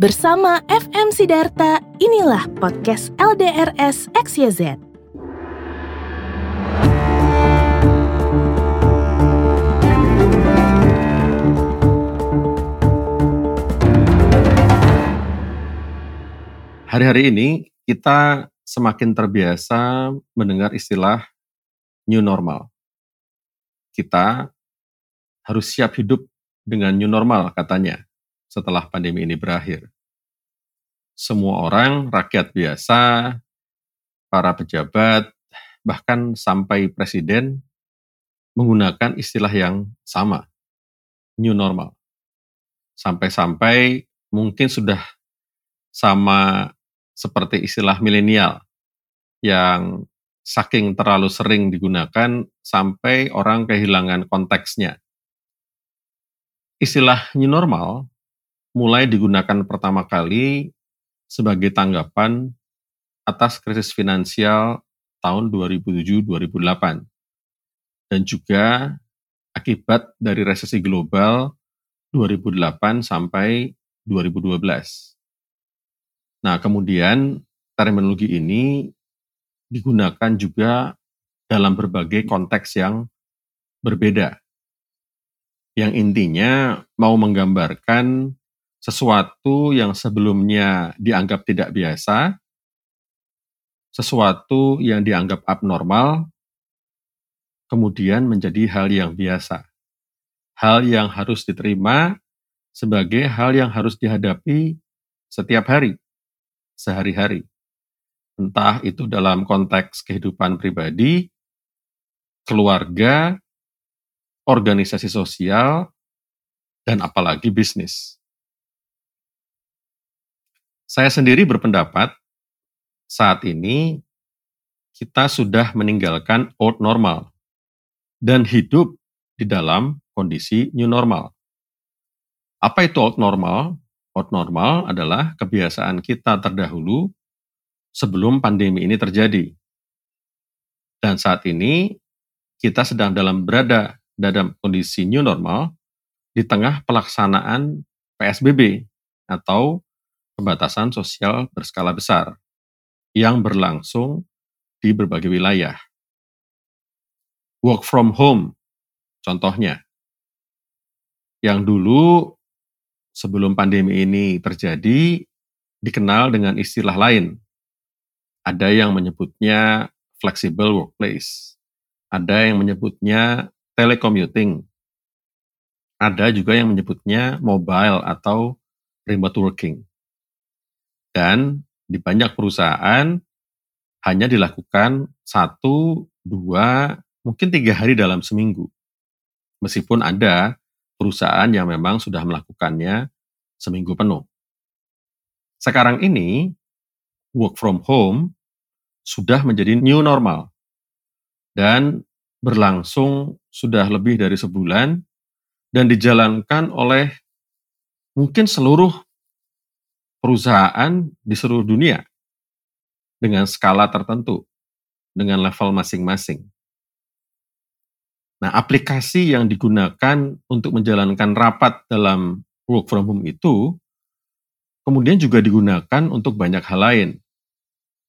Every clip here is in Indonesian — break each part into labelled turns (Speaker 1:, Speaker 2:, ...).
Speaker 1: Bersama FM Sidarta, inilah podcast LDRS XYZ.
Speaker 2: Hari-hari ini kita semakin terbiasa mendengar istilah new normal. Kita harus siap hidup dengan new normal katanya setelah pandemi ini berakhir. Semua orang, rakyat biasa, para pejabat, bahkan sampai presiden menggunakan istilah yang sama, new normal. Sampai-sampai mungkin sudah sama seperti istilah milenial yang saking terlalu sering digunakan sampai orang kehilangan konteksnya. Istilah new normal mulai digunakan pertama kali sebagai tanggapan atas krisis finansial tahun 2007-2008 dan juga akibat dari resesi global 2008 sampai 2012. Nah, kemudian terminologi ini digunakan juga dalam berbagai konteks yang berbeda. Yang intinya mau menggambarkan sesuatu yang sebelumnya dianggap tidak biasa, sesuatu yang dianggap abnormal, kemudian menjadi hal yang biasa. Hal yang harus diterima sebagai hal yang harus dihadapi setiap hari, sehari-hari. Entah itu dalam konteks kehidupan pribadi, keluarga, organisasi sosial, dan apalagi bisnis. Saya sendiri berpendapat saat ini kita sudah meninggalkan old normal dan hidup di dalam kondisi new normal. Apa itu old normal? Old normal adalah kebiasaan kita terdahulu sebelum pandemi ini terjadi. Dan saat ini kita sedang dalam berada dalam kondisi new normal di tengah pelaksanaan PSBB atau pembatasan sosial berskala besar yang berlangsung di berbagai wilayah. Work from home, contohnya, yang dulu sebelum pandemi ini terjadi dikenal dengan istilah lain. Ada yang menyebutnya flexible workplace, ada yang menyebutnya telecommuting, ada juga yang menyebutnya mobile atau remote working. Dan di banyak perusahaan hanya dilakukan satu, dua, mungkin tiga hari dalam seminggu. Meskipun ada perusahaan yang memang sudah melakukannya seminggu penuh. Sekarang ini, work from home sudah menjadi new normal dan berlangsung sudah lebih dari sebulan dan dijalankan oleh mungkin seluruh perusahaan di seluruh dunia dengan skala tertentu, dengan level masing-masing. Nah, aplikasi yang digunakan untuk menjalankan rapat dalam work from home itu kemudian juga digunakan untuk banyak hal lain.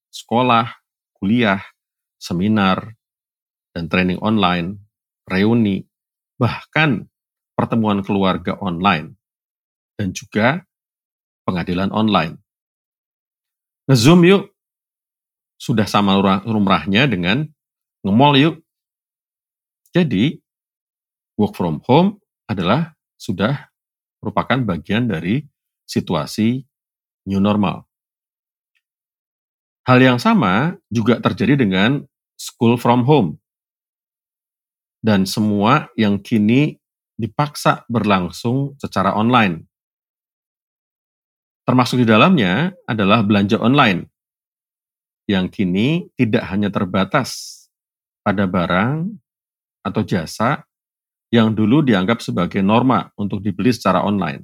Speaker 2: Sekolah, kuliah, seminar, dan training online, reuni, bahkan pertemuan keluarga online, dan juga pengadilan online. Ngezoom yuk, sudah sama rumrahnya dengan ngemol yuk. Jadi, work from home adalah sudah merupakan bagian dari situasi new normal. Hal yang sama juga terjadi dengan school from home. Dan semua yang kini dipaksa berlangsung secara online. Termasuk di dalamnya adalah belanja online, yang kini tidak hanya terbatas pada barang atau jasa yang dulu dianggap sebagai norma untuk dibeli secara online.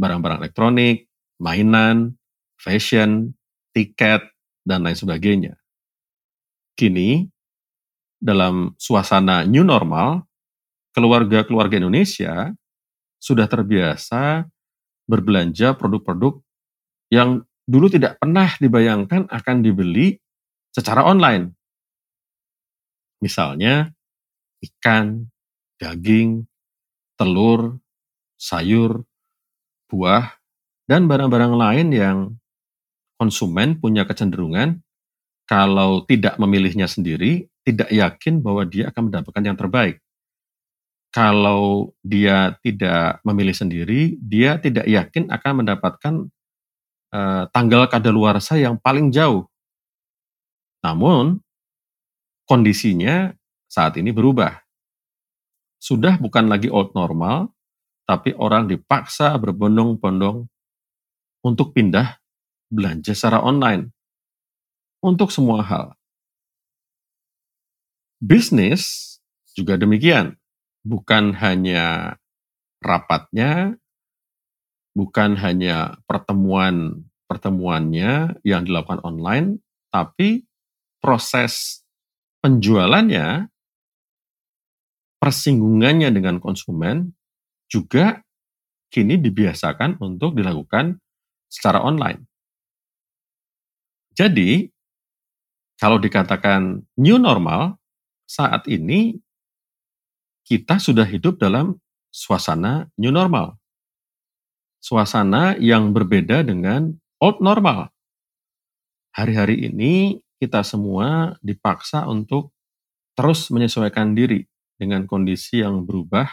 Speaker 2: Barang-barang elektronik, mainan, fashion, tiket, dan lain sebagainya. Kini, dalam suasana new normal, keluarga-keluarga Indonesia sudah terbiasa berbelanja produk-produk yang dulu tidak pernah dibayangkan akan dibeli secara online. Misalnya ikan, daging, telur, sayur, buah, dan barang-barang lain yang konsumen punya kecenderungan kalau tidak memilihnya sendiri, tidak yakin bahwa dia akan mendapatkan yang terbaik. Kalau dia tidak memilih sendiri, dia tidak yakin akan mendapatkan uh, tanggal kadaluarsa yang paling jauh. Namun, kondisinya saat ini berubah. Sudah bukan lagi old normal, tapi orang dipaksa berbondong-bondong untuk pindah belanja secara online untuk semua hal. Bisnis juga demikian, bukan hanya rapatnya, bukan hanya pertemuan pertemuannya yang dilakukan online, tapi proses penjualannya, persinggungannya dengan konsumen juga kini dibiasakan untuk dilakukan secara online. Jadi, kalau dikatakan new normal, saat ini kita sudah hidup dalam suasana new normal. Suasana yang berbeda dengan old normal. Hari-hari ini kita semua dipaksa untuk terus menyesuaikan diri dengan kondisi yang berubah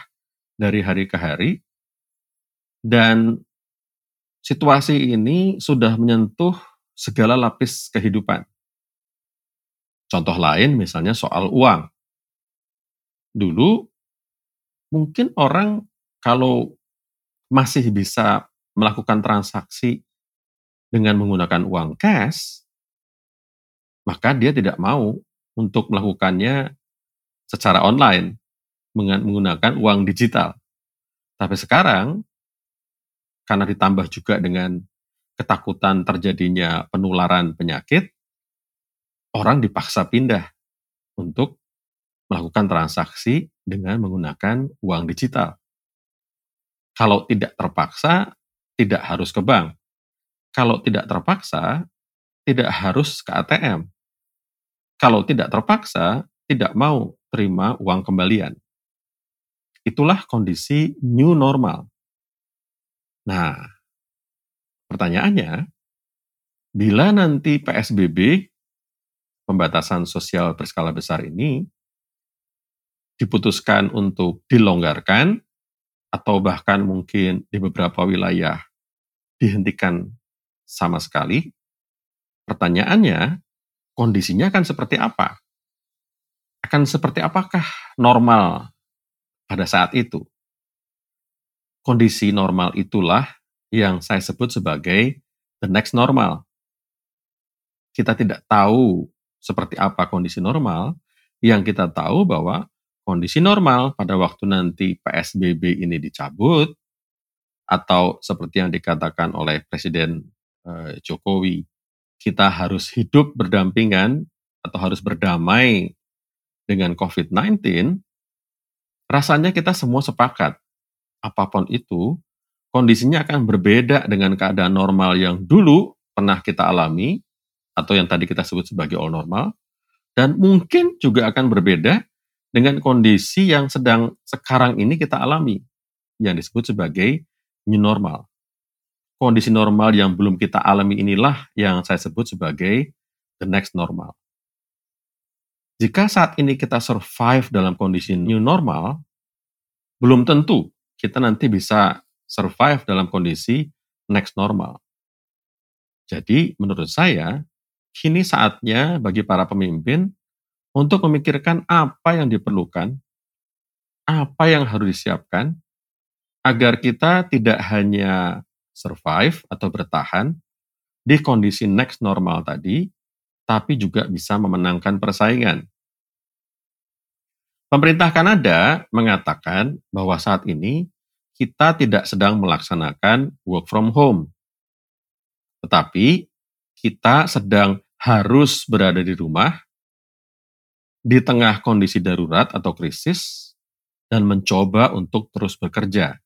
Speaker 2: dari hari ke hari. Dan situasi ini sudah menyentuh segala lapis kehidupan. Contoh lain misalnya soal uang. Dulu mungkin orang kalau masih bisa melakukan transaksi dengan menggunakan uang cash, maka dia tidak mau untuk melakukannya secara online menggunakan uang digital. Tapi sekarang karena ditambah juga dengan ketakutan terjadinya penularan penyakit, orang dipaksa pindah untuk melakukan transaksi dengan menggunakan uang digital. Kalau tidak terpaksa, tidak harus ke bank. Kalau tidak terpaksa, tidak harus ke ATM. Kalau tidak terpaksa, tidak mau terima uang kembalian. Itulah kondisi new normal. Nah, pertanyaannya, bila nanti PSBB, pembatasan sosial berskala besar ini, diputuskan untuk dilonggarkan, atau bahkan mungkin di beberapa wilayah dihentikan sama sekali, pertanyaannya, kondisinya akan seperti apa? Akan seperti apakah normal pada saat itu? kondisi normal itulah yang saya sebut sebagai the next normal. Kita tidak tahu seperti apa kondisi normal, yang kita tahu bahwa kondisi normal pada waktu nanti PSBB ini dicabut, atau seperti yang dikatakan oleh Presiden eh, Jokowi, kita harus hidup berdampingan atau harus berdamai dengan COVID-19, rasanya kita semua sepakat. Apa pun itu, kondisinya akan berbeda dengan keadaan normal yang dulu pernah kita alami, atau yang tadi kita sebut sebagai all normal, dan mungkin juga akan berbeda dengan kondisi yang sedang sekarang ini kita alami, yang disebut sebagai new normal. Kondisi normal yang belum kita alami inilah yang saya sebut sebagai the next normal. Jika saat ini kita survive dalam kondisi new normal, belum tentu kita nanti bisa survive dalam kondisi next normal. Jadi menurut saya, kini saatnya bagi para pemimpin untuk memikirkan apa yang diperlukan, apa yang harus disiapkan, agar kita tidak hanya survive atau bertahan di kondisi next normal tadi, tapi juga bisa memenangkan persaingan. Pemerintah Kanada mengatakan bahwa saat ini kita tidak sedang melaksanakan work from home. Tetapi kita sedang harus berada di rumah di tengah kondisi darurat atau krisis dan mencoba untuk terus bekerja.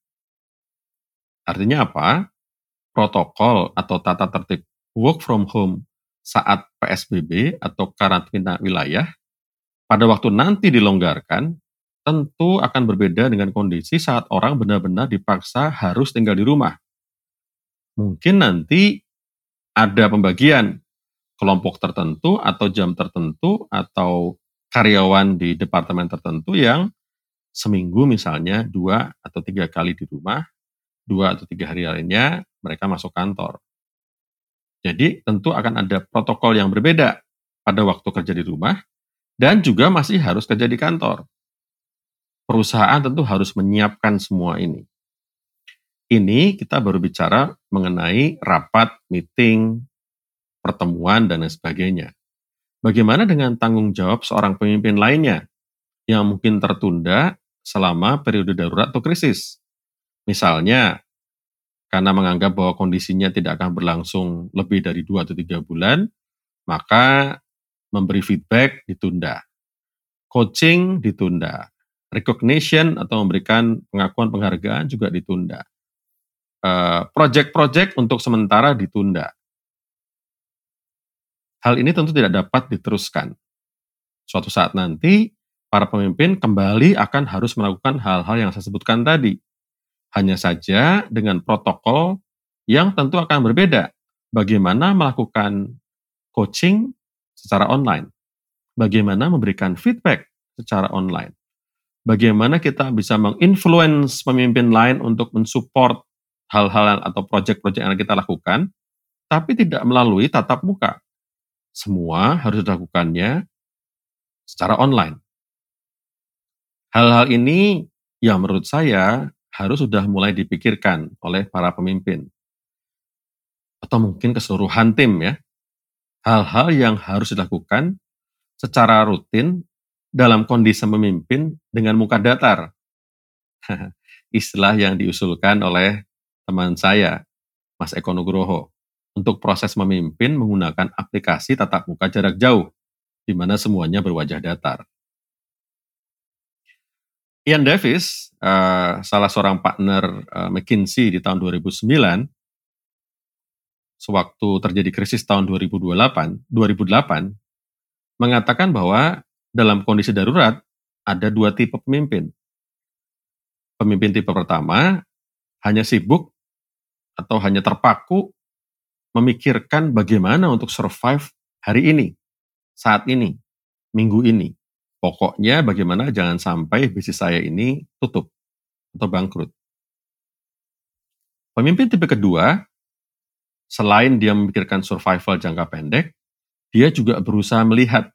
Speaker 2: Artinya apa? protokol atau tata tertib work from home saat PSBB atau karantina wilayah, pada waktu nanti dilonggarkan, tentu akan berbeda dengan kondisi saat orang benar-benar dipaksa harus tinggal di rumah. Mungkin nanti ada pembagian kelompok tertentu atau jam tertentu atau karyawan di departemen tertentu yang seminggu misalnya dua atau tiga kali di rumah, dua atau tiga hari lainnya mereka masuk kantor. Jadi tentu akan ada protokol yang berbeda pada waktu kerja di rumah dan juga masih harus kerja di kantor. Perusahaan tentu harus menyiapkan semua ini. Ini kita baru bicara mengenai rapat, meeting, pertemuan, dan lain sebagainya. Bagaimana dengan tanggung jawab seorang pemimpin lainnya yang mungkin tertunda selama periode darurat atau krisis? Misalnya, karena menganggap bahwa kondisinya tidak akan berlangsung lebih dari dua atau tiga bulan, maka memberi feedback ditunda. Coaching ditunda. Recognition atau memberikan pengakuan penghargaan juga ditunda. Eh, project-project untuk sementara ditunda. Hal ini tentu tidak dapat diteruskan. Suatu saat nanti, para pemimpin kembali akan harus melakukan hal-hal yang saya sebutkan tadi hanya saja dengan protokol yang tentu akan berbeda. Bagaimana melakukan coaching secara online? Bagaimana memberikan feedback secara online? Bagaimana kita bisa menginfluence pemimpin lain untuk mensupport hal-hal atau proyek-proyek yang kita lakukan, tapi tidak melalui tatap muka. Semua harus dilakukannya secara online. Hal-hal ini yang menurut saya harus sudah mulai dipikirkan oleh para pemimpin. Atau mungkin keseluruhan tim ya. Hal-hal yang harus dilakukan secara rutin dalam kondisi memimpin dengan muka datar. Istilah yang diusulkan oleh teman saya, Mas Eko Nugroho, untuk proses memimpin menggunakan aplikasi tatap muka jarak jauh, di mana semuanya berwajah datar. Ian Davis, uh, salah seorang partner uh, McKinsey di tahun 2009, sewaktu terjadi krisis tahun 2028, 2008, mengatakan bahwa dalam kondisi darurat ada dua tipe pemimpin. Pemimpin tipe pertama hanya sibuk atau hanya terpaku memikirkan bagaimana untuk survive hari ini, saat ini, minggu ini. Pokoknya bagaimana jangan sampai bisnis saya ini tutup atau bangkrut. Pemimpin tipe kedua, selain dia memikirkan survival jangka pendek, dia juga berusaha melihat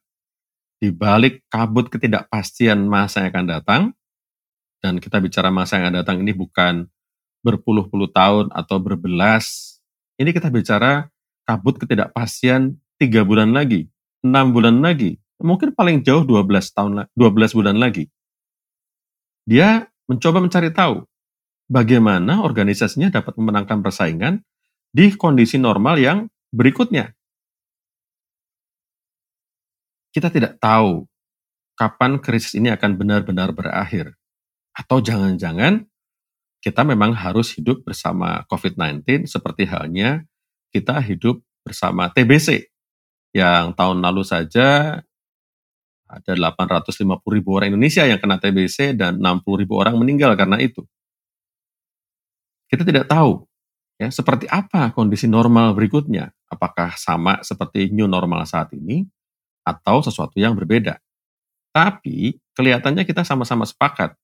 Speaker 2: di balik kabut ketidakpastian masa yang akan datang, dan kita bicara masa yang akan datang ini bukan berpuluh-puluh tahun atau berbelas, ini kita bicara kabut ketidakpastian tiga bulan lagi, enam bulan lagi, mungkin paling jauh 12 tahun 12 bulan lagi. Dia mencoba mencari tahu bagaimana organisasinya dapat memenangkan persaingan di kondisi normal yang berikutnya. Kita tidak tahu kapan krisis ini akan benar-benar berakhir. Atau jangan-jangan kita memang harus hidup bersama COVID-19 seperti halnya kita hidup bersama TBC yang tahun lalu saja ada 850 ribu orang Indonesia yang kena TBC dan 60 ribu orang meninggal karena itu. Kita tidak tahu ya seperti apa kondisi normal berikutnya. Apakah sama seperti new normal saat ini atau sesuatu yang berbeda. Tapi kelihatannya kita sama-sama sepakat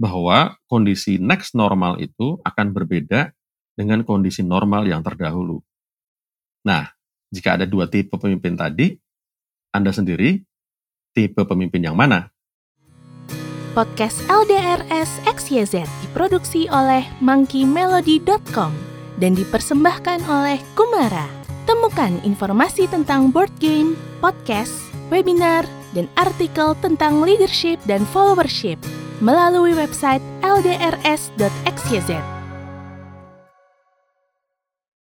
Speaker 2: bahwa kondisi next normal itu akan berbeda dengan kondisi normal yang terdahulu. Nah, jika ada dua tipe pemimpin tadi, Anda sendiri tipe pemimpin yang mana?
Speaker 1: Podcast LDRS XYZ diproduksi oleh monkeymelody.com dan dipersembahkan oleh Kumara. Temukan informasi tentang board game, podcast, webinar, dan artikel tentang leadership dan followership melalui website ldrs.xyz.